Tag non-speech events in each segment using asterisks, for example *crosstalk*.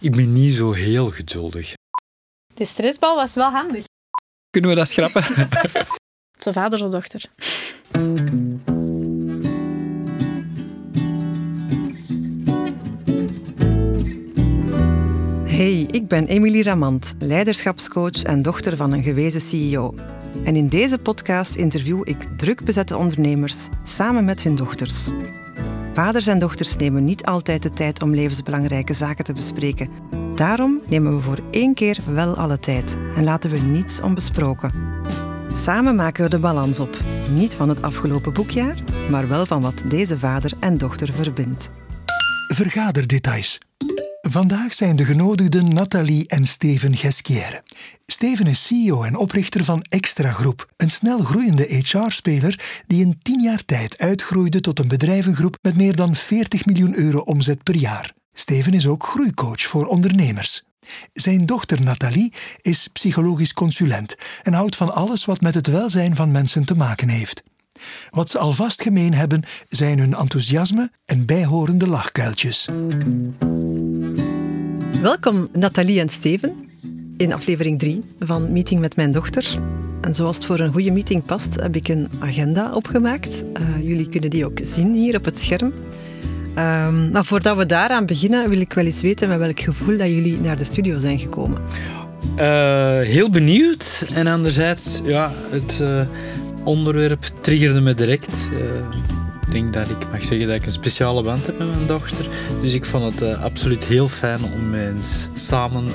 Ik ben niet zo heel geduldig. De stressbal was wel handig. Kunnen we dat schrappen? *laughs* Zo vader, zo dochter. Hey, ik ben Emilie Ramant, leiderschapscoach en dochter van een gewezen CEO. En in deze podcast interview ik druk bezette ondernemers samen met hun dochters. Vaders en dochters nemen niet altijd de tijd om levensbelangrijke zaken te bespreken. Daarom nemen we voor één keer wel alle tijd en laten we niets onbesproken. Samen maken we de balans op. Niet van het afgelopen boekjaar, maar wel van wat deze vader en dochter verbindt. Vergaderdetails. Vandaag zijn de genodigden Nathalie en Steven Gesquière. Steven is CEO en oprichter van Extra Groep, een snel groeiende HR-speler die in tien jaar tijd uitgroeide tot een bedrijvengroep met meer dan 40 miljoen euro omzet per jaar. Steven is ook groeicoach voor ondernemers. Zijn dochter Nathalie is psychologisch consulent en houdt van alles wat met het welzijn van mensen te maken heeft. Wat ze alvast gemeen hebben zijn hun enthousiasme en bijhorende lachkuiltjes. Welkom Nathalie en Steven in aflevering 3 van Meeting met mijn dochter. En zoals het voor een goede meeting past, heb ik een agenda opgemaakt. Uh, jullie kunnen die ook zien hier op het scherm. Um, maar voordat we daaraan beginnen, wil ik wel eens weten met welk gevoel dat jullie naar de studio zijn gekomen. Uh, heel benieuwd. En anderzijds, ja, het uh, onderwerp triggerde me direct. Ik denk dat ik mag zeggen dat ik een speciale band heb met mijn dochter. Dus ik vond het uh, absoluut heel fijn om eens samen uh,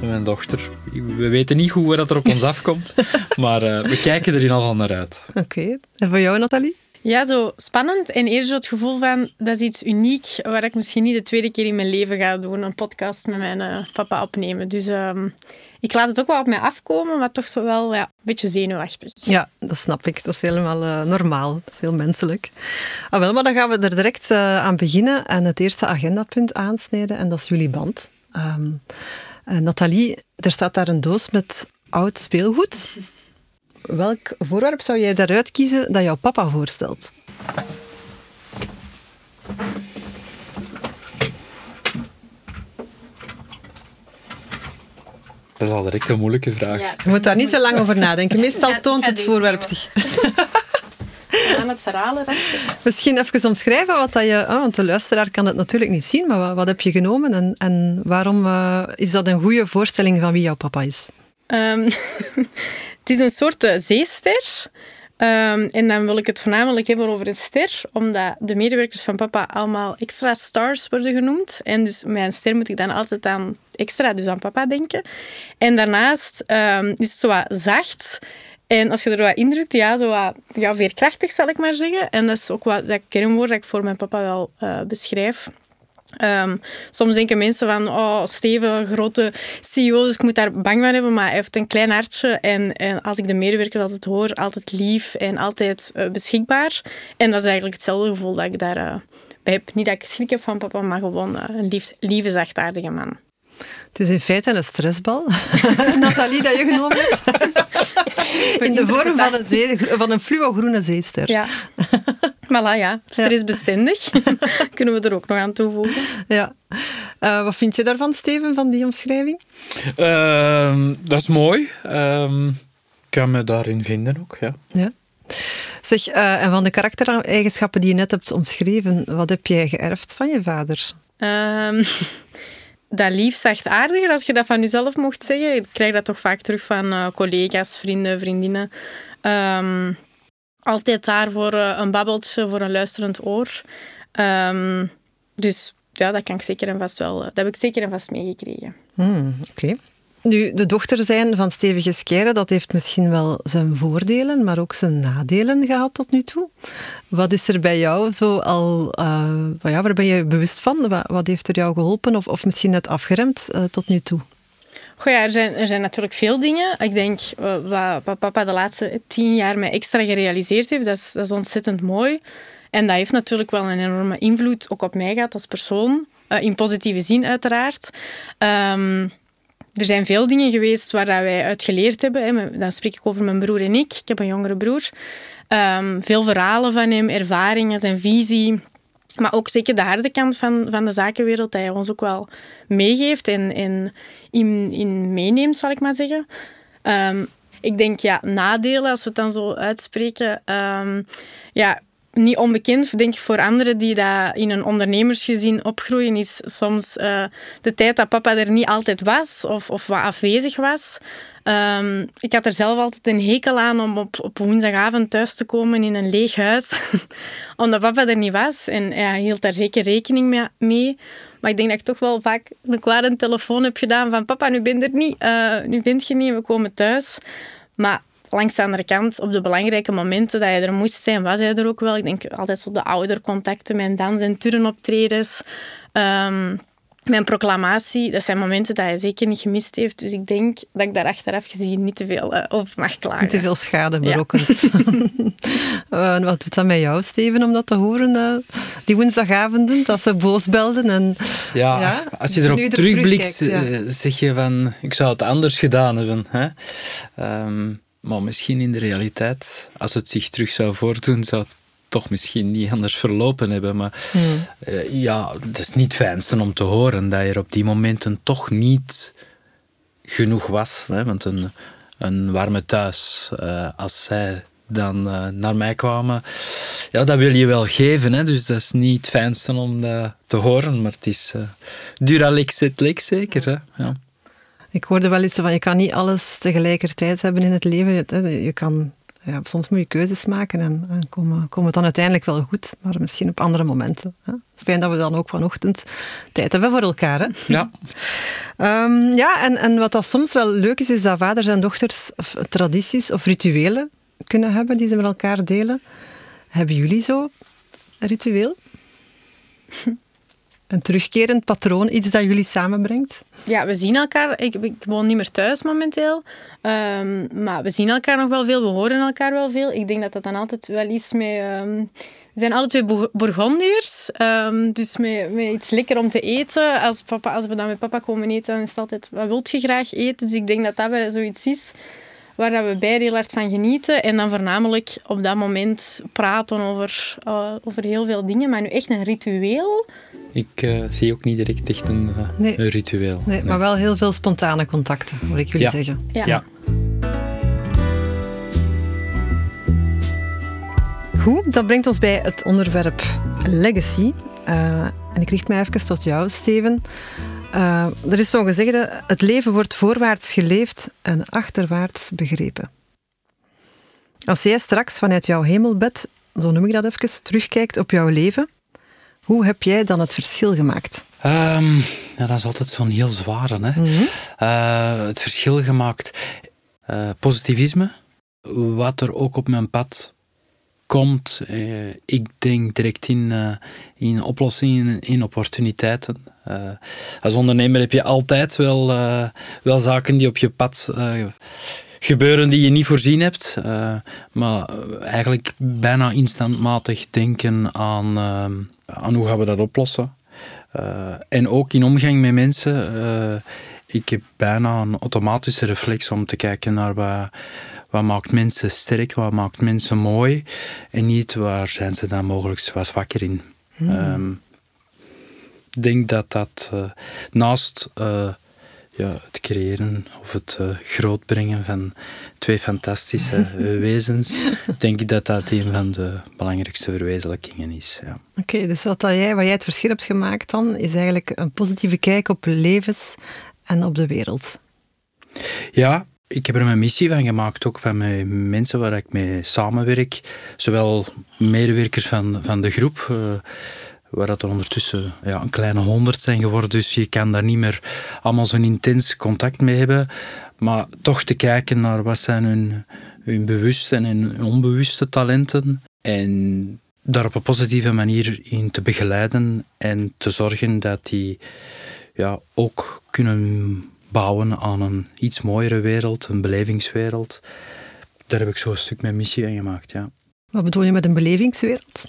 met mijn dochter. We weten niet hoe dat er op ons *laughs* afkomt, maar uh, we kijken er in ieder geval naar uit. Oké. Okay. En voor jou, Nathalie? Ja, zo spannend en eerder zo het gevoel van dat is iets uniek waar ik misschien niet de tweede keer in mijn leven ga doen, een podcast met mijn papa opnemen. Dus um, ik laat het ook wel op mij afkomen, maar toch zo wel ja, een beetje zenuwachtig. Ja, dat snap ik. Dat is helemaal uh, normaal. Dat is heel menselijk. Ah, wel, maar dan gaan we er direct uh, aan beginnen en het eerste agendapunt aansnijden. En dat is jullie band. Uh, Nathalie, er staat daar een doos met oud speelgoed. Welk voorwerp zou jij daaruit kiezen dat jouw papa voorstelt? Dat is al direct een moeilijke vraag. Ja. Je moet daar niet te lang over nadenken. Meestal toont het voorwerp zich. *laughs* Aan het verhaal erachter. Misschien even omschrijven wat dat je... Oh, want de luisteraar kan het natuurlijk niet zien, maar wat, wat heb je genomen en, en waarom uh, is dat een goede voorstelling van wie jouw papa is? Um, *laughs* het is een soort uh, zeester. Um, en dan wil ik het voornamelijk hebben over een ster, omdat de medewerkers van papa allemaal extra stars worden genoemd. En dus een ster moet ik dan altijd aan extra, dus aan papa denken. En daarnaast um, is het zo wat zacht. En als je er wat indrukt, ja, zo wat ja, veerkrachtig zal ik maar zeggen. En dat is ook wat dat kernwoord dat ik voor mijn papa wel uh, beschrijf. Um, soms denken mensen van, oh, Steven, grote CEO, dus ik moet daar bang van hebben. Maar hij heeft een klein hartje. En, en als ik de medewerker altijd hoor, altijd lief en altijd uh, beschikbaar. En dat is eigenlijk hetzelfde gevoel dat ik daar uh, bij heb. Niet dat ik schrik heb van papa, maar gewoon uh, een lief, lieve, zachtaardige man. Het is in feite een stressbal, *laughs* Nathalie, dat je genomen hebt. *laughs* In de vorm van een, zee, van een fluo-groene zeester. Ja. *laughs* Voilà, ja. Stressbestendig. *laughs* Kunnen we er ook nog aan toevoegen. Ja. Uh, wat vind je daarvan, Steven, van die omschrijving? Uh, dat is mooi. Uh, ik kan me daarin vinden ook, ja. ja. Zeg, uh, en van de karaktereigenschappen die je net hebt omschreven, wat heb jij geërfd van je vader? Ehm, *laughs* dat lief zachtaardiger, als je dat van jezelf mocht zeggen. Ik krijg dat toch vaak terug van uh, collega's, vrienden, vriendinnen. Um, altijd daar voor uh, een babbeltje, voor een luisterend oor. Um, dus ja, dat kan ik zeker en vast wel. Dat heb ik zeker en vast meegekregen. Hmm, Oké. Nu, de dochter zijn van Stevige Skijren, dat heeft misschien wel zijn voordelen, maar ook zijn nadelen gehad tot nu toe. Wat is er bij jou zo al, uh, ja, waar ben je bewust van? Wat, heeft er jou geholpen of, of misschien net afgeremd tot nu toe? Goh, er, zijn, natuurlijk veel dingen. Ik denk, uh, wat, papa de laatste tien jaar mij extra gerealiseerd heeft, dat is, dat is ontzettend mooi. En dat heeft natuurlijk wel een enorme invloed ook op mij gehad als persoon. in positieve zin, uiteraard. Um, er zijn veel dingen geweest waar wij uit geleerd hebben. Dan spreek ik over mijn broer en ik. Ik heb een jongere broer. Um, veel verhalen van hem, ervaringen, zijn visie. Maar ook zeker de harde kant van, van de zakenwereld, hij ons ook wel meegeeft en, in, in meeneemt, zal ik maar zeggen. Ehm, ik denk, ja, nadelen, als we het dan zo uitspreken. Um, ja, niet onbekend, denk ik, voor anderen die dat in een ondernemersgezin opgroeien, is soms uh, de tijd dat papa er niet altijd was of, of wat afwezig was. Um, ik had er zelf altijd een hekel aan om op, op woensdagavond thuis te komen in een leeg huis, *laughs* omdat papa er niet was. En hij hield daar zeker rekening mee. Maar ik denk dat ik toch wel vaak een kwade telefoon heb gedaan van papa, nu ben je er niet, uh, nu bent je niet, we komen thuis. Maar langs de andere kant, op de belangrijke momenten dat je er moest zijn, was hij er ook wel. Ik denk altijd zo de oudercontacten, mijn dans- en turnoptredens. Um, mijn proclamatie, dat zijn momenten dat hij zeker niet gemist heeft. Dus ik denk dat ik daar achteraf gezien niet te veel uh, over mag klagen. Niet te veel schade berokkend. Ja. uh, *laughs* wat doet dat met jou, Steven, om dat te horen? Uh, die woensdagavonden, dat ze boos belden. En, ja, ja als je erop er terugblikt, ja. zeg je van, ik zou het anders gedaan hebben. Hè? Um, maar misschien in de realiteit, als het zich terug zou voordoen, zou het toch misschien niet anders verlopen hebben. Maar hmm. uh, ja, het is niet fijnste om te horen dat je er op die momenten toch niet genoeg was. Hè? Want een, een warme thuis, uh, als zij dan uh, naar mij kwamen, ja, dat wil je wel geven. Hè? Dus dat is niet het fijnste om dat te horen. Maar het is dura lex et lex zeker. Hè? Ja. Ik hoorde wel eens van, je kan niet alles tegelijkertijd hebben in het leven. Je kan, ja, soms moet je keuzes maken en, en komen, komen dan uiteindelijk wel goed, maar misschien op andere momenten. Hè. Het is fijn dat we dan ook vanochtend tijd hebben voor elkaar. Hè? Ja. um, *laughs* ja, en, en wat dat soms wel leuk is, is dat vaders en dochters tradities of rituelen kunnen hebben die ze met elkaar delen. Hebben jullie zo een ritueel? *laughs* Een terugkerend patroon, iets dat jullie samenbrengt? Ja, we zien elkaar. Ik, ik woon niet meer thuis momenteel. Um, maar we zien elkaar nog wel veel. We horen elkaar wel veel. Ik denk dat dat dan altijd wel iets met... Um, we zijn alle twee Bourgondiërs. Um, dus met, met iets lekker om te eten. Als, papa, als we dan met papa komen eten, dan is het altijd... Wat wilt je graag eten? Dus ik denk dat dat wel zoiets is waar dat we beide heel hard van genieten. En dan voornamelijk op dat moment praten over, uh, over heel veel dingen. Maar nu echt een ritueel ik uh, zie ook niet direct echt een, uh, nee. een ritueel. Nee, nee, maar wel heel veel spontane contacten, moet ik jullie ja. zeggen. Ja. ja. Goed, dat brengt ons bij het onderwerp legacy. Uh, en ik richt mij even tot jou, Steven. Er is zo'n gezegde, het leven wordt voorwaarts geleefd en achterwaarts begrepen. Als jij straks vanuit jouw hemelbed, zo noem ik dat even, terugkijkt op jouw leven, hoe heb jij dan het verschil gemaakt? Um, ja, dat is altijd zo'n heel zware. Hè? Mm -hmm. uh, het verschil gemaakt. Uh, positivisme, wat er ook op mijn pad komt. Uh, ik denk direct in, in oplossingen, in opportuniteiten. als ondernemer heb je altijd wel, wel zaken die op je pad gebeuren die je niet voorzien hebt. Maar eigenlijk bijna instantmatig denken aan, aan hoe gaan we dat oplossen. En ook in omgang met mensen. ik heb bijna een automatische reflex om te kijken naar wat, wat maakt mensen sterk, wat maakt mensen mooi. En niet waar zijn ze dan mogelijk wat zwakker in. Hmm. Um, ik denk dat dat naast ja, het creëren of het uh, grootbrengen van twee fantastische *laughs* wezens, denk ik dat dat een van de belangrijkste verwezenlijkingen is. Ja. Oké, okay, dus wat, jij, wat jij het verschil hebt gemaakt dan, is eigenlijk een positieve kijk op levens en op de wereld. Ja, ik heb er mijn missie van gemaakt, ook van mijn mensen waar ik mee samenwerk. Zowel medewerkers van, van de groep, uh, waar dat er ondertussen ja, een kleine honderd zijn geworden. Dus je kan daar niet meer allemaal zo'n intens contact mee hebben. Maar toch te kijken naar wat zijn hun, hun bewuste en hun onbewuste talenten. En daar op een positieve manier in te begeleiden en te zorgen dat die ja, ook kunnen bouwen aan een iets mooiere wereld, een belevingswereld. Daar heb ik zo'n stuk mijn missie in gemaakt, ja. Wat bedoel je met een belevingswereld?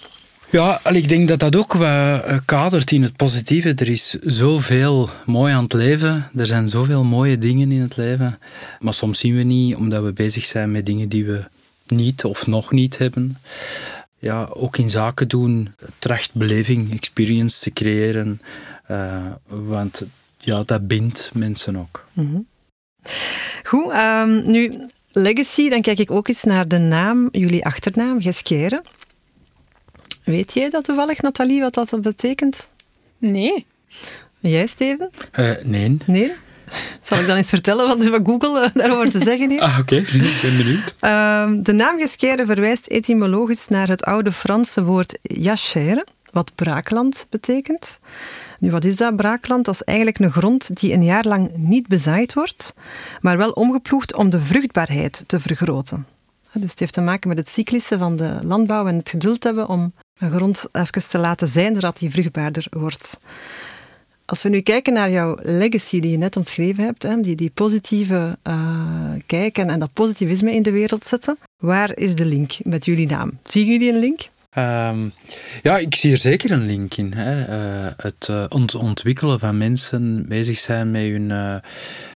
Ja, ik denk dat dat ook wat kadert in het positieve. Er is zoveel mooi aan het leven. Er zijn zoveel mooie dingen in het leven. Maar soms zien we niet, omdat we bezig zijn met dingen die we niet of nog niet hebben. ja, ook in zaken doen, tracht beleving, experience te creëren. Uh, want ja, dat bindt mensen ook. Mm Goed, um, nu legacy, dan kijk ik ook eens naar de naam, jullie achternaam, Geskeren. Weet jij dat toevallig, Nathalie, wat dat betekent? Nee. Jij, Steven? Uh, nee. Nee? Zal ik dan eens vertellen wat, wat Google uh, daarover te zeggen heeft? Ah, oké. Okay. *laughs* Ik ben benieuwd. Uh, de naam Geskeren verwijst etymologisch naar het oude Franse woord jachère, wat braakland betekent. Nu, wat is dat braakland? Dat is eigenlijk een grond die een jaar lang niet bezaaid wordt, maar wel omgeploegd om de vruchtbaarheid te vergroten. Dus het heeft te maken met het cyclische van de landbouw en het geduld hebben om een grond even te laten zijn, zodat die vruchtbaarder wordt. Als we nu kijken naar jouw legacy die je net omschreven hebt, die, die positieve uh, kijk en, en dat positivisme in de wereld zetten, waar is de link met jullie naam? Zien jullie een link? Um, ja, ik zie er zeker een link in. Hè. Uh, het ont ontwikkelen van mensen, bezig zijn met hun,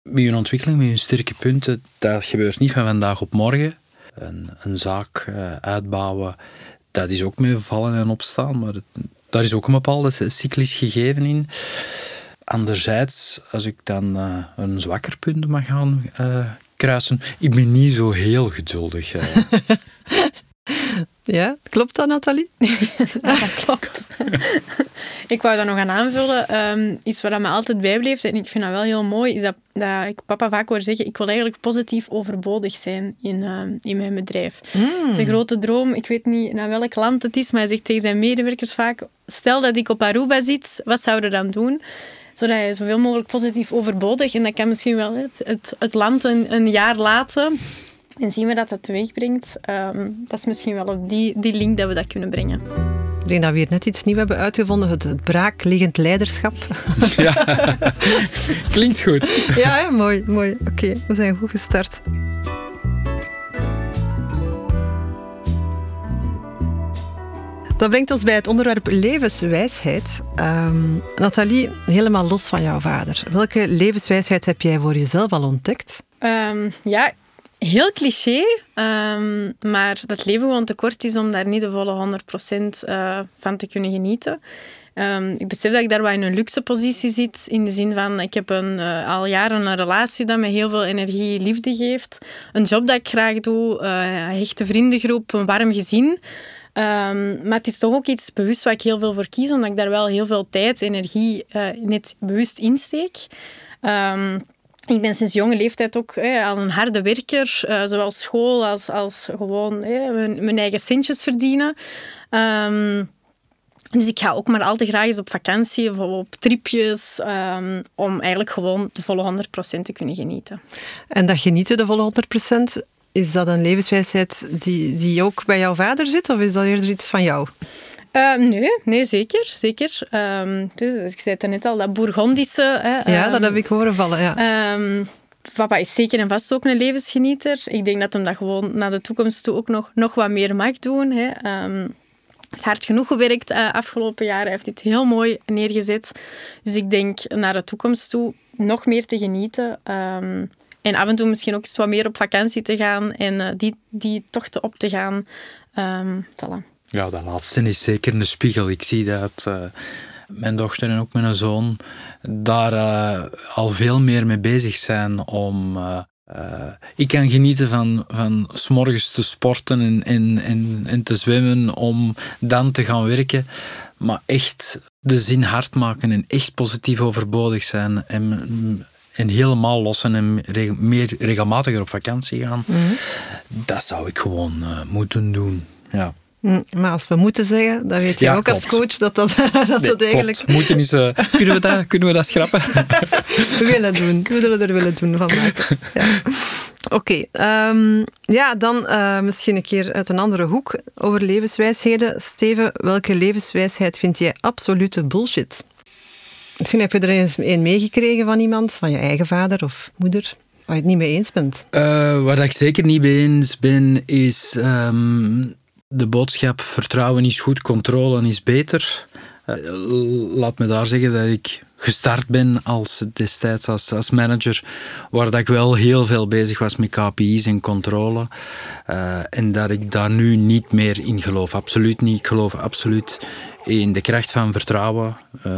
met hun ontwikkeling, met hun sterke punten, dat gebeurt niet van vandaag op morgen. Een, een zaak uitbouwen, dat is ook met vallen en opstaan, maar daar is ook een bepaalde cyclus gegeven in. Anderzijds, als ik dan een zwakker punt mag gaan kruisen, ik ben niet zo heel geduldig. *laughs* Ja, klopt dat, Nathalie? *laughs* dat klopt. ik wou dat nog aan aanvullen. Um, iets wat me altijd bijbleef, en ik vind dat wel heel mooi, is dat, dat ik papa vaak hoor zeggen, ik wil eigenlijk positief overbodig zijn in, um, in mijn bedrijf. Mm. Het is een grote droom. Ik weet niet naar welk land het is, maar hij zegt tegen zijn medewerkers vaak, stel dat ik op Aruba zit, wat zouden dan doen? zodat je zoveel mogelijk positief overbodig, en dat kan misschien wel het, het, het land een, een jaar laten, en zien we dat dat teweeg brengt. Um, dat is misschien wel op die, die link dat we dat kunnen brengen. Ik denk dat we hier net iets nieuws hebben uitgevonden, het, het braakliggend leiderschap. Ja, *laughs* klinkt goed. Ja, ja mooi. mooi. Oké, we zijn goed gestart. Dat brengt ons bij het onderwerp levenswijsheid. Um, Nathalie, helemaal los van jouw vader. Welke levenswijsheid heb jij voor jezelf al ontdekt? Um, ja, heel cliché, um, maar dat leven gewoon te kort is om daar niet de volle 100% uh, eh, van te kunnen genieten. Um, ik besef dat ik daar wel in een luxe positie zit, in de zin van ik heb een, uh, al jaren een relatie dat me heel veel energie en liefde geeft. Een job dat ik graag doe, uh, een hechte vriendengroep, een warm gezin. Um, maar het is toch ook iets bewust waar ik heel veel voor kies, omdat ik daar wel heel veel tijd, energie net bewust insteek. Um, ik ben sinds jonge leeftijd ook al een harde werker, uh, zowel school als, als gewoon mijn, mijn, eigen centjes verdienen. Um, dus ik ga ook maar al te graag eens op vakantie of op tripjes, um, om eigenlijk gewoon de volle 100% te kunnen genieten. En dat genieten, de volle 100%, is dat een levenswijsheid die, die ook bij jouw vader zit, of is dat eerder iets van jou? Uh, nee, nee, zeker. zeker. Um, dus, ik zei het net al, dat Bourgondische... Hè, ja, um, dat heb ik horen vallen, ja. Um, papa is zeker en vast ook een levensgenieter. Ik denk dat hem dat gewoon naar de toekomst toe ook nog, nog wat meer mag doen. Hè. heeft hard genoeg gewerkt uh, afgelopen jaren. Hij heeft dit heel mooi neergezet. Dus ik denk naar de toekomst toe nog meer te genieten. en af en toe misschien ook eens wat meer op vakantie te gaan en uh, die, die tochten op te gaan. voilà. Ja, dat laatste is zeker een spiegel. Ik zie dat uh, mijn dochter en ook mijn zoon daar uh, al veel meer mee bezig zijn om... Uh, ik kan genieten van, van s morgens te sporten en, en, en, en te zwemmen om dan te gaan werken. Maar echt de zin hard maken en echt positief overbodig zijn en, en helemaal lossen en reg meer regelmatiger op vakantie gaan, mm -hmm. dat zou ik gewoon moeten doen. Ja. Mm, maar als we moeten zeggen, dan weet je ook als coach dat dat, *laughs* dat, nee, eigenlijk... Klopt. Moeten is, uh, kunnen, we dat, *laughs* kunnen we dat schrappen? *laughs* we willen doen. We zullen er willen doen van maken. Ja. Oké, okay, um, ja, dan uh, misschien een keer uit een andere hoek over levenswijsheden. Steven, welke levenswijsheid vind jij absolute bullshit? Misschien heb je er eens een meegekregen van iemand, van je eigen vader of moeder, waar je het niet mee eens bent. Uh, waar ik zeker niet mee eens ben, is... Um, de boodschap vertrouwen is goed, controle is beter. laat me daar zeggen dat ik gestart ben als, destijds als, als manager, waar dat ik wel heel veel bezig was met KPI's en controle. en dat ik daar nu niet meer in geloof. Absoluut niet. Ik geloof absoluut in de kracht van vertrouwen,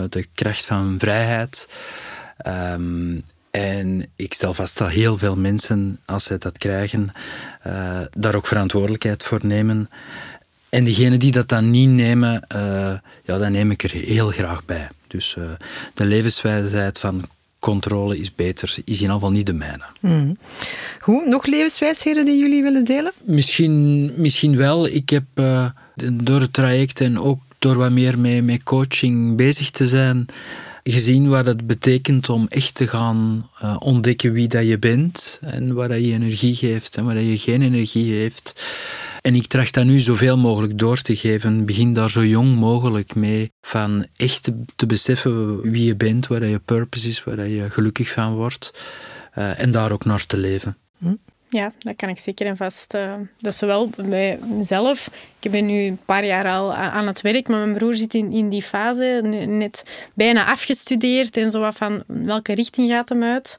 de kracht van vrijheid. Um, en ik stel vast dat heel veel mensen, als ze dat krijgen, uh, daar ook verantwoordelijkheid voor nemen. En degenen die dat dan niet nemen, uh, ja, dan neem ik er heel graag bij. Dus uh, de levenswijsheid van controle is beter, is in ieder geval niet de mijne. Mm. Goed, nog levenswijsheden die jullie willen delen? Misschien, misschien wel. Ik heb door het traject en ook door wat meer met, met coaching bezig te zijn, gezien wat het betekent om echt te gaan uh, ontdekken wie dat je bent en waar dat je energie geeft en waar dat je geen energie heeft. En ik tracht dat nu zoveel mogelijk door te geven. Begin daar zo jong mogelijk mee. Van echt te, beseffen wie je bent, waar dat je purpose is, waar dat je gelukkig van wordt. Uh, en daar ook naar te leven. Ja, dat kan ik zeker en vast. Uh, dat is zowel bij mezelf. Ik ben nu een paar jaar al aan het werk, maar mijn broer zit in, in die fase, net bijna afgestudeerd en zo wat van welke richting gaat hem uit.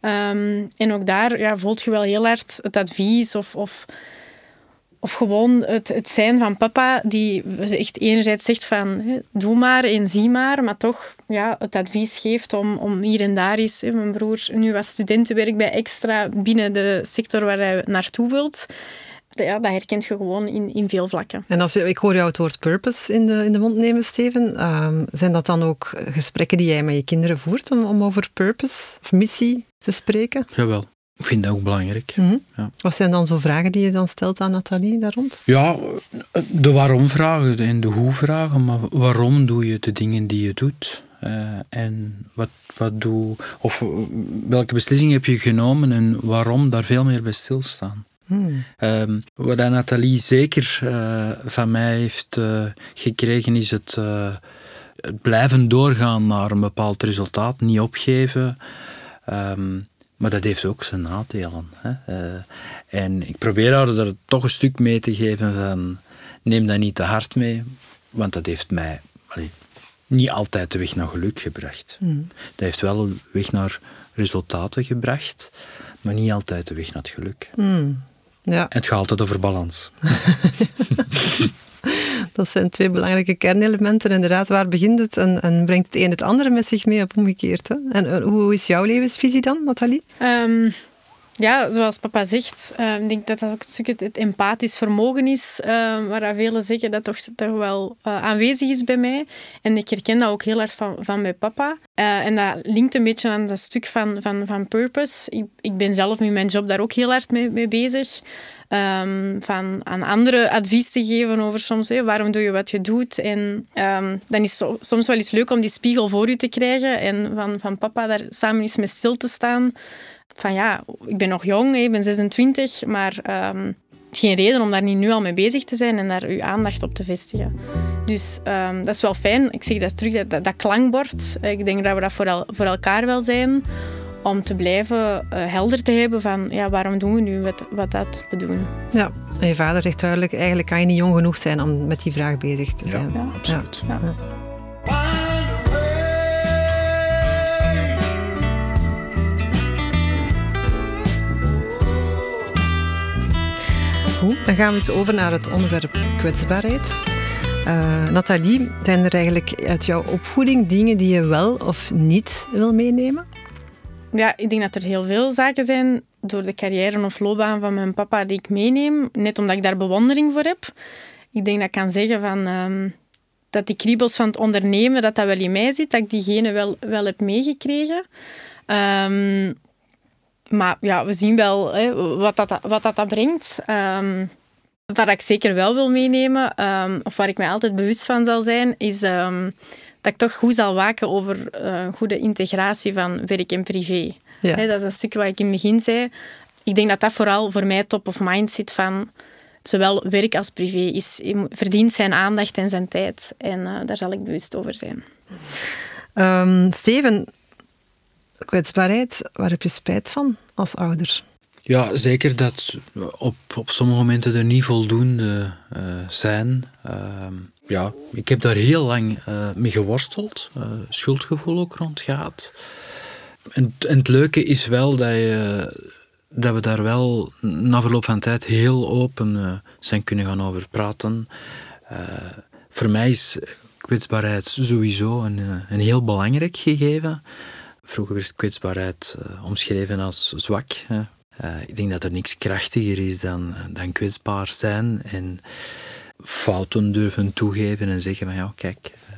Um, en ook daar ja, voelt je wel heel hard het advies of, of of gewoon het, het zijn van papa, die echt enerzijds zegt van doe maar en zie maar, maar toch ja, het advies geeft om, om hier en daar is. mijn broer nu wat studentenwerk bij Extra binnen de sector waar hij naartoe wilt. Ja, dat herkent je gewoon in, in veel vlakken. En als je, ik hoor jou het woord purpose in de, in de mond nemen, Steven. Ehm, zijn dat dan ook gesprekken die jij met je kinderen voert om, om over purpose of missie te spreken? Jawel. Ik vind dat ook belangrijk. Mhm. ja. Wat zijn dan zo vragen die je dan stelt aan Nathalie daar rond? Ja, de waarom-vragen en de hoe-vragen. Maar waarom doe je de dingen die je doet? Uh, en wat, wat doe, of welke beslissing heb je genomen en waarom daar veel meer bij stilstaan? Hmm. Um, wat Nathalie zeker uh, van mij heeft uh, gekregen is het, het, blijven doorgaan naar een bepaald resultaat, niet opgeven. Um, maar dat heeft ook zijn nadelen. Hè. Uh, en ik probeer haar er toch een stuk mee te geven van neem dat niet te hard mee, want dat heeft mij allee, niet altijd de weg naar geluk gebracht. Mm. Dat heeft wel de weg naar resultaten gebracht, maar niet altijd de weg naar het geluk. Mm. Ja. En het gaat altijd over balans. *laughs* Dat zijn twee belangrijke kernelementen. Inderdaad, waar begint het en, en brengt het een het andere met zich mee op omgekeerd? Hè? En uh, hoe is jouw levensvisie dan, Nathalie? Um, ja, zoals papa zegt, uh, ik denk dat dat ook een stuk het, empathisch vermogen is, uh, waar velen zeggen dat toch, toch wel uh, aanwezig is bij mij. En ik herken dat ook heel hard van, van mijn papa. en dat linkt een beetje aan dat stuk van, van, van purpose. Ik, ik ben zelf met mijn job daar ook heel hard mee, mee bezig. Um, van aan anderen advies te geven over soms, waarom doe je wat je doet. En um, dan is het soms wel eens leuk om die spiegel voor je te krijgen en van, van papa daar samen eens mee stil te staan van ja, ik ben nog jong, ik ben 26, maar um, geen reden om daar niet nu al mee bezig te zijn en daar uw aandacht op te vestigen. Dus dat is wel fijn. Ik zeg dat terug, dat, dat, klankbord. Ik denk dat we dat voor, el, voor elkaar wel zijn. Om te blijven uh, helder te hebben van ja, waarom doen we nu wat, wat dat we doen. Ja, en je vader zegt duidelijk, eigenlijk kan je niet jong genoeg zijn om met die vraag bezig te zijn. Ja, absoluut. Ja. Ja. dan gaan we eens over naar het onderwerp kwetsbaarheid. Uh, Nathalie, zijn er eigenlijk uit jouw opvoeding dingen die je wel of niet wil meenemen? Ja, ik denk dat er heel veel zaken zijn door de carrière of loopbaan van mijn papa die ik meeneem, net omdat ik daar bewondering voor heb. Ik denk dat ik kan zeggen van, um, dat die kriebels van het ondernemen, dat dat wel in mij zit, dat ik diegene wel, wel heb meegekregen. Um, maar ja, we zien wel hè, wat, dat, wat dat, brengt. Um, wat ik zeker wel wil meenemen, of waar ik mij altijd bewust van zal zijn, is dat ik toch goed zal waken over uh, goede integratie van werk en privé. Ja. dat is een stukje wat ik in het begin zei. Ik denk dat dat vooral voor mij top of mind zit van zowel werk als privé. Is, verdient zijn aandacht en zijn tijd. En uh, daar zal ik bewust over zijn. Um, Steven, kwetsbaarheid, waar heb je spijt van als ouder? Ja, zeker dat op, op sommige momenten er niet voldoende uh, zijn. Uh, ja, ik heb daar heel lang uh, mee geworsteld. schuldgevoel ook rond gehad. En, en, het leuke is wel dat, je, dat we daar wel na verloop van tijd heel open zijn kunnen gaan over praten. voor mij is kwetsbaarheid sowieso een, een heel belangrijk gegeven. Vroeger werd kwetsbaarheid omschreven als zwak. Uh, ik denk dat er niks krachtiger is dan, dan kwetsbaar zijn en fouten durven toegeven en zeggen van ja, kijk, eh,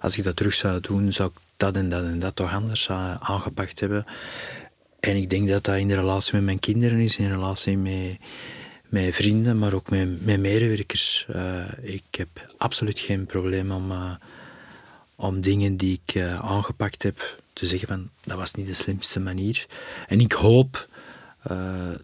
als ik dat terug zou doen, zou ik dat en dat en dat toch anders aangepakt hebben. En ik denk dat dat in de relatie met mijn kinderen is, in relatie met, met vrienden, maar ook met, medewerkers. Ik heb absoluut geen probleem om, om dingen die ik aangepakt heb te zeggen van dat was niet de slimste manier. En ik hoop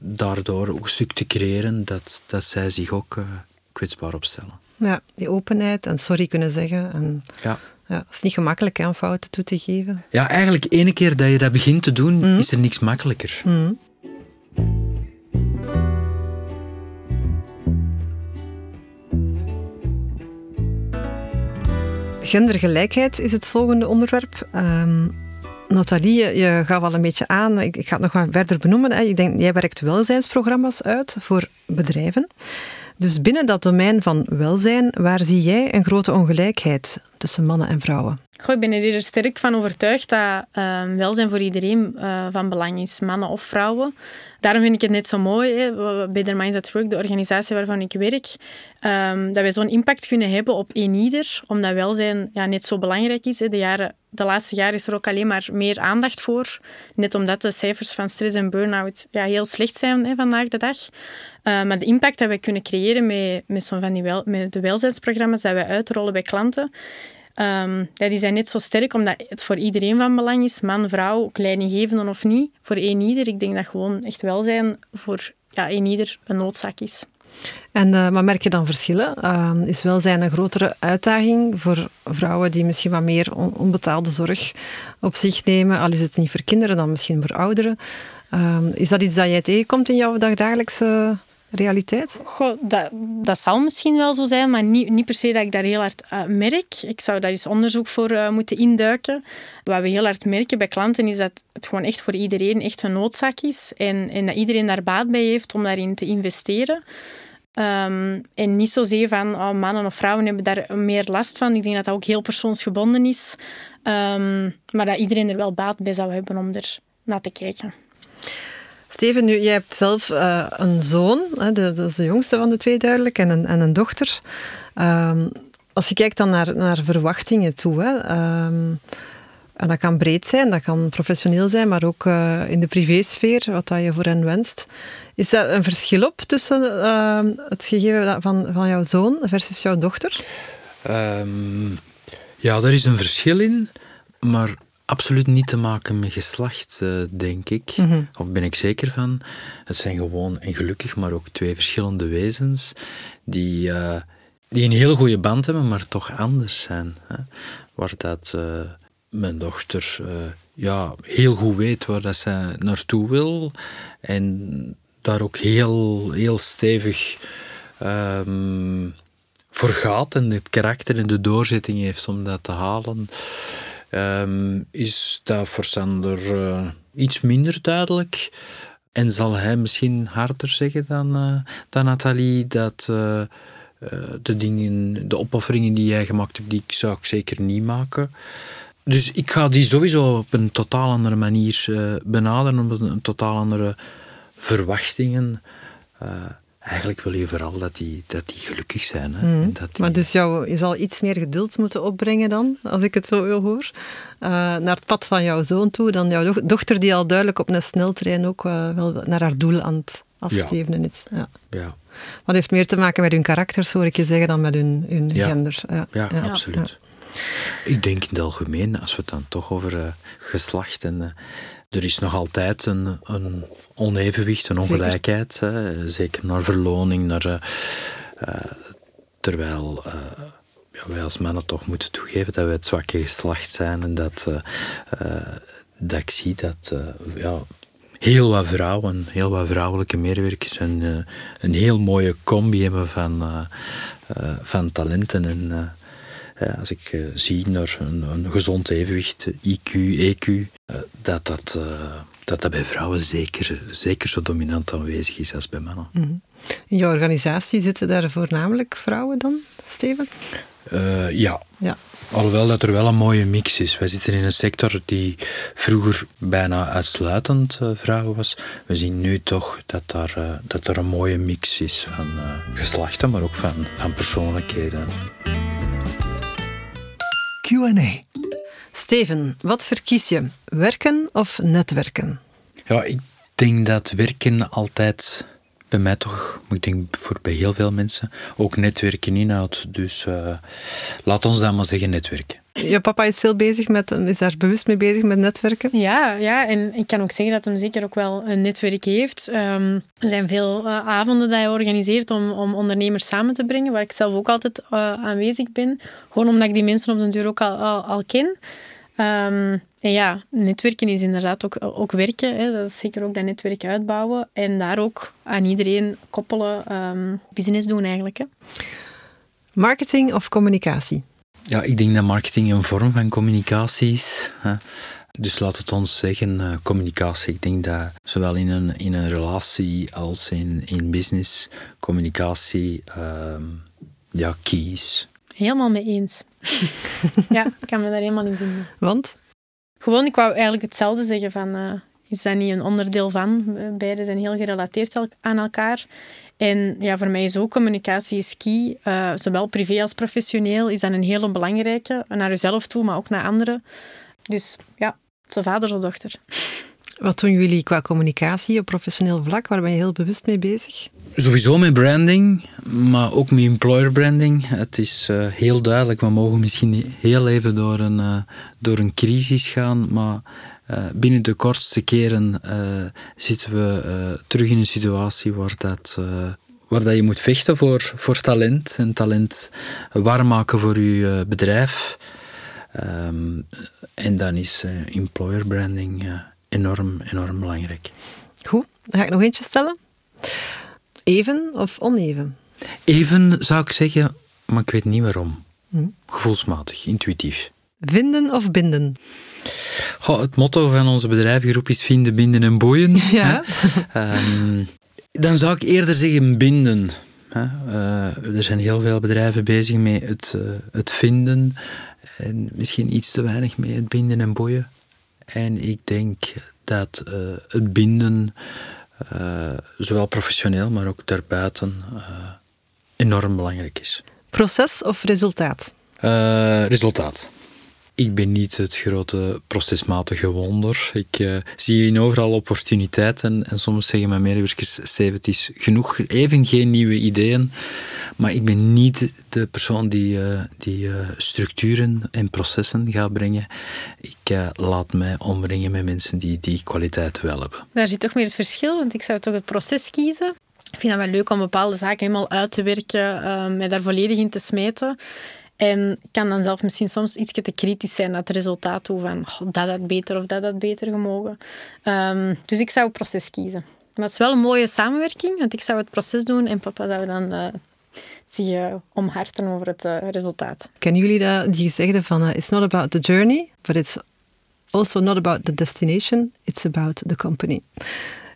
daardoor ook stuk te creëren dat, dat zij zich ook uh, kwetsbaar opstellen. Ja, die openheid en sorry kunnen zeggen. En, ja. Ja, het is niet gemakkelijk om fouten toe te geven. Ja, eigenlijk ene keer dat je dat begint te doen, mm. is er niks makkelijker. Mm. Gendergelijkheid is het volgende onderwerp. Um, Nathalie, je gaf al een beetje aan, ik, ga het nog wat verder benoemen. Ik denk, jij werkt welzijnsprogramma's uit voor bedrijven. Dus binnen dat domein van welzijn, waar zie jij een grote ongelijkheid tussen mannen en vrouwen? Ik ben er sterk van overtuigd dat uh, welzijn voor iedereen uh, van belang is, mannen of vrouwen. Daarom vind ik het net zo mooi, hè, bij The Minds at Work, de organisatie waarvan ik werk, um, dat wij zo'n impact kunnen hebben op een ieder, omdat welzijn ja, net zo belangrijk is. Hè. De, jaren, de laatste jaren is er ook alleen maar meer aandacht voor, net omdat de cijfers van stress en burn-out ja, heel slecht zijn hè, vandaag de dag. Uh, maar de impact dat wij kunnen creëren met, met, zo van wel, met de welzijnsprogramma's dat wij uitrollen bij klanten, Um, ja, die zijn net zo sterk omdat het voor iedereen van belang is. Man, vrouw, leidinggevende of niet. Voor één ieder. Ik denk dat gewoon echt welzijn voor ja, ieder een noodzaak is. En uh, maar merk je dan verschillen? Uh, is welzijn een grotere uitdaging voor vrouwen die misschien wat meer onbetaalde zorg op zich nemen? Al is het niet voor kinderen, dan misschien voor ouderen. Uh, is dat iets dat jij tegenkomt in jouw dagdagelijkse realiteit? Dat, dat zal misschien wel zo zijn, maar niet, niet per se dat ik daar heel hard uh, merk. Ik zou daar eens onderzoek voor uh, moeten induiken. Wat we heel hard merken bij klanten is dat het gewoon echt voor iedereen echt een noodzaak is en, en dat iedereen daar baat bij heeft om daarin te investeren. Um, en niet zozeer van oh, mannen of vrouwen hebben daar meer last van. Ik denk dat dat ook heel persoonsgebonden is. Um, maar dat iedereen er wel baat bij zou hebben om er naar te kijken. Steven, nu, jij hebt zelf uh, een zoon, hè, de, dat is de jongste van de twee duidelijk, en een, en een dochter. Um, als je kijkt dan naar, naar verwachtingen toe, hè, um, en dat kan breed zijn, dat kan professioneel zijn, maar ook uh, in de privésfeer, wat dat je voor hen wenst. Is dat een verschil op tussen uh, het gegeven van, van jouw zoon versus jouw dochter? Ja, daar is een verschil in, maar absoluut niet te maken met geslacht, uh, denk ik. Mhm. Of ben ik zeker van. Het zijn gewoon, en gelukkig, maar ook twee verschillende wezens die, uh, die een heel goede band hebben, maar toch anders zijn. Hè? Waar dat uh, mijn dochter ja, heel goed weet waar dat ze naartoe wil en daar ook heel, heel stevig um, voor gaat en het karakter en de doorzetting heeft om dat te halen. Um, is dat voor Sander uh, iets minder duidelijk. En zal hij misschien harder zeggen dan, uh, dan Nathalie dat uh, de dingen, de opofferingen die jij gemaakt hebt, die zou ik zeker niet maken. Dus ik ga die sowieso op een totaal andere manier benaderen, op een totaal andere verwachtingen eigenlijk wil je vooral dat die, dat die gelukkig zijn. Hè? Mm. Dat Maar dus jou, je zal iets meer geduld moeten opbrengen dan, als ik het zo hoor, uh, naar het pad van jouw zoon toe, dan jouw dochter die al duidelijk op een sneltrein ook uh, wel naar haar doel aan het afstevenen is. Ja. ja. Wat heeft meer te maken met hun karakters, hoor ik je zeggen, dan met hun, hun ja. gender. Ja, ja, absoluut. Ik denk in het algemeen, als we het dan toch over uh, geslacht en er is nog altijd een, een onevenwicht, een ongelijkheid. Zeker, hè, zeker naar verloning, naar, uh, terwijl uh, ja, wij als mannen toch moeten toegeven dat wij het zwakke geslacht zijn en dat, dat ik zie dat ja, heel wat vrouwen, heel wat vrouwelijke medewerkers en eh, een heel mooie combi hebben van, van talenten. En als ik zie naar een, een, gezond evenwicht, IQ, EQ, dat, dat, dat dat bij vrouwen zeker, zeker zo dominant aanwezig is als bij mannen. Mhm. In jouw organisatie zitten daar voornamelijk vrouwen dan, Steven? ja. ja. Alhoewel dat er wel een mooie mix is. Wij zitten in een sector die vroeger bijna uitsluitend uh, vrouwen was. We zien nu toch dat, daar, uh, dat er een mooie mix is van uh, geslachten, maar ook van, van persoonlijkheden. Q&A. Steven, wat verkies je? Werken of netwerken? Ja, ik denk dat werken altijd bij mij toch, maar ik denk voor bij heel veel mensen, ook netwerken inhoudt. Dus uh, laat ons dan maar zeggen netwerken. Je papa is veel bezig met, is daar bewust mee bezig met netwerken? Ja, ja, en ik kan ook zeggen dat hij zeker ook wel een netwerk heeft. Um, er zijn veel uh, avonden dat hij organiseert om, om ondernemers samen te brengen, waar ik zelf ook altijd uh, aanwezig ben. Gewoon omdat ik die mensen op de deur ook al, al, al ken. Um, en ja, netwerken is inderdaad ook, ook werken. Hè. Dat is zeker ook dat netwerk uitbouwen. En daar ook aan iedereen koppelen, um, business doen eigenlijk. Hè. Marketing of communicatie? Ja, ik denk dat marketing een vorm van communicatie is. Hè. Dus laat het ons zeggen, uh, communicatie. Ik denk dat zowel in een, in een relatie als in, in business communicatie uh, ja, key is. Helemaal mee eens. *laughs* ja, ik kan me daar helemaal in vinden. Want? Gewoon, ik wou eigenlijk hetzelfde zeggen van... Uh, is dat niet een onderdeel van? Beide zijn heel gerelateerd aan elkaar. En ja, voor mij is ook communicatie is key. Uh, zowel privé als professioneel is dat een hele belangrijke. Naar jezelf toe, maar ook naar anderen. Dus ja, zo vader, zo dochter. Wat doen jullie qua communicatie op professioneel vlak? Waar ben je heel bewust mee bezig? Sowieso met branding, maar ook met employer branding. Het is uh, heel duidelijk, we mogen misschien heel even door een, uh, door een crisis gaan, maar uh, binnen de kortste keren zitten we terug in een situatie waar, dat, waar dat je moet vechten voor, voor talent en talent warm maken voor je bedrijf. Um, en dan is employer branding enorm, enorm belangrijk. Goed, dan ga ik nog eentje stellen. Even of oneven? Even zou ik zeggen, maar ik weet niet waarom. Hm. Gevoelsmatig, intuïtief. Vinden of binden? Goh, het motto van onze bedrijfgroep is vinden, binden en boeien. *laughs* Ja. um, dan zou ik eerder zeggen binden. Uh, er zijn heel veel bedrijven bezig met het, uh, het vinden en misschien iets te weinig met het binden en boeien. En ik denk dat uh, het binden zowel professioneel, maar ook daarbuiten enorm belangrijk is. Proces of resultaat? Resultaat. Ik ben niet het grote procesmatige wonder. Ik uh, zie in overal opportuniteiten en soms zeggen mijn medewerkers, Steven, het is genoeg, even geen nieuwe ideeën. Maar ik ben niet de persoon die, uh, die uh, structuren en processen gaat brengen. Ik laat mij omringen met mensen die die kwaliteit wel hebben. Daar zit toch meer het verschil, want ik zou toch het proces kiezen. Ik vind het wel leuk om bepaalde zaken helemaal uit te werken, mij daar volledig in te smeten. En kan dan zelf misschien soms iets te kritisch zijn naar het resultaat toe van oh, dat had beter of dat had beter gemogen. Um, dus ik zou het proces kiezen. Maar het is wel een mooie samenwerking, want ik zou het proces doen en papa zou dan uh, zich uh, omharten over het uh, resultaat. Kennen jullie dat, die gezegde van it's not about the journey, but it's also not about the destination, it's about the company.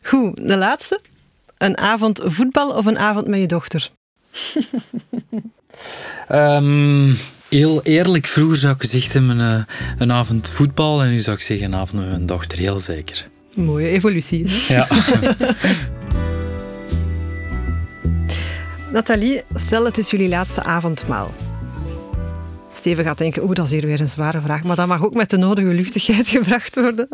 Goed, de laatste. Een avond voetbal of een avond met je dochter? *laughs* Um, heel eerlijk, vroeger zou ik gezegd hebben een, eh, een avond voetbal en nu zou ik zeggen een avond met mijn dochter, heel zeker. Mooie evolutie. Hè? Ja. *laughs* Nathalie, stel het is jullie laatste avondmaal. Steven gaat denken, oeh, dat is hier weer een zware vraag, maar dat mag ook met de nodige luchtigheid *laughs* gebracht worden.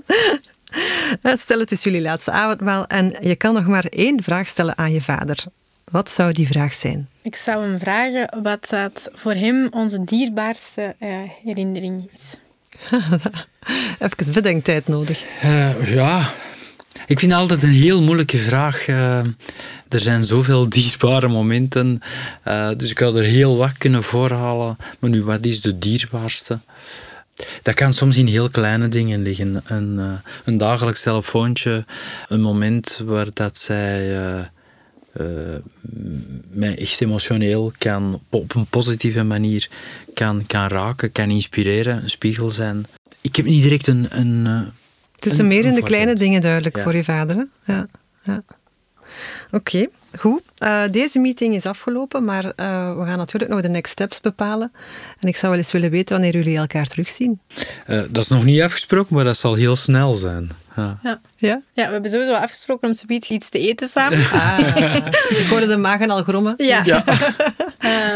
*laughs* Stel het is jullie laatste avondmaal en je kan nog maar één vraag stellen aan je vader. Wat zou die vraag zijn? Ik zou hem vragen wat dat voor hem onze dierbaarste uh, herinnering is. *laughs* Even bedenktijd nodig. Uh, ja, ik vind altijd een heel moeilijke vraag. Uh, er zijn zoveel dierbare momenten, dus ik zou er heel wat kunnen voorhalen. Maar nu, wat is de dierbaarste? Dat kan soms in heel kleine dingen liggen. Een, uh, een dagelijks telefoontje, een moment waar dat zij mij echt emotioneel kan, op een positieve manier kan, kan raken, kan inspireren, een spiegel zijn. Ik heb niet direct een. een het is een, meer in de kleine dingen duidelijk ja. voor je vader. Hè? Ja. ja. Oké, okay, goed. Uh, deze meeting is afgelopen, maar uh, we gaan natuurlijk nog de next steps bepalen. En ik zou wel eens willen weten wanneer jullie elkaar terugzien. Uh, dat is nog niet afgesproken, maar dat zal heel snel zijn. Ja. Ja. ja? we hebben sowieso afgesproken om zoiets iets te eten samen. Ah, ik hoorde de magen al grommen. Ja. ja.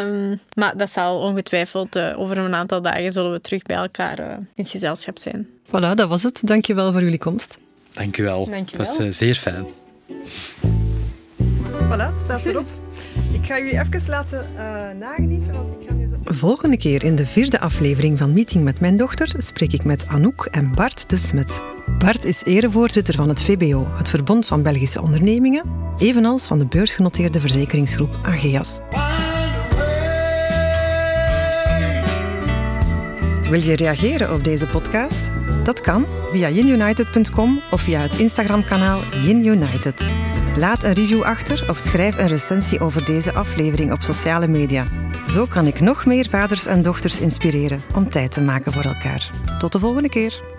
um, *laughs* maar dat zal ongetwijfeld over een aantal dagen zullen we terug bij elkaar in het gezelschap zijn. Voilà, dat was het. Dankjewel voor jullie komst. Dankjewel. Dankjewel. Het was zeer fijn. Voilà, staat erop. Ik ga jullie even laten uh, nagenieten, want ik ga nu zo... Volgende keer in de vierde aflevering van Meeting met mijn dochter spreek ik met Anouk en Bart de Smet. Bart is erevoorzitter van het VBO, het Verbond van Belgische Ondernemingen, evenals van de beursgenoteerde verzekeringsgroep Ageas. Wil je reageren op deze podcast? Dat kan via yinunited.com of via het Instagram-kanaal YinUnited. Laat een review achter of schrijf een recensie over deze aflevering op sociale media. Zo kan ik nog meer vaders en dochters inspireren om tijd te maken voor elkaar. Tot de volgende keer.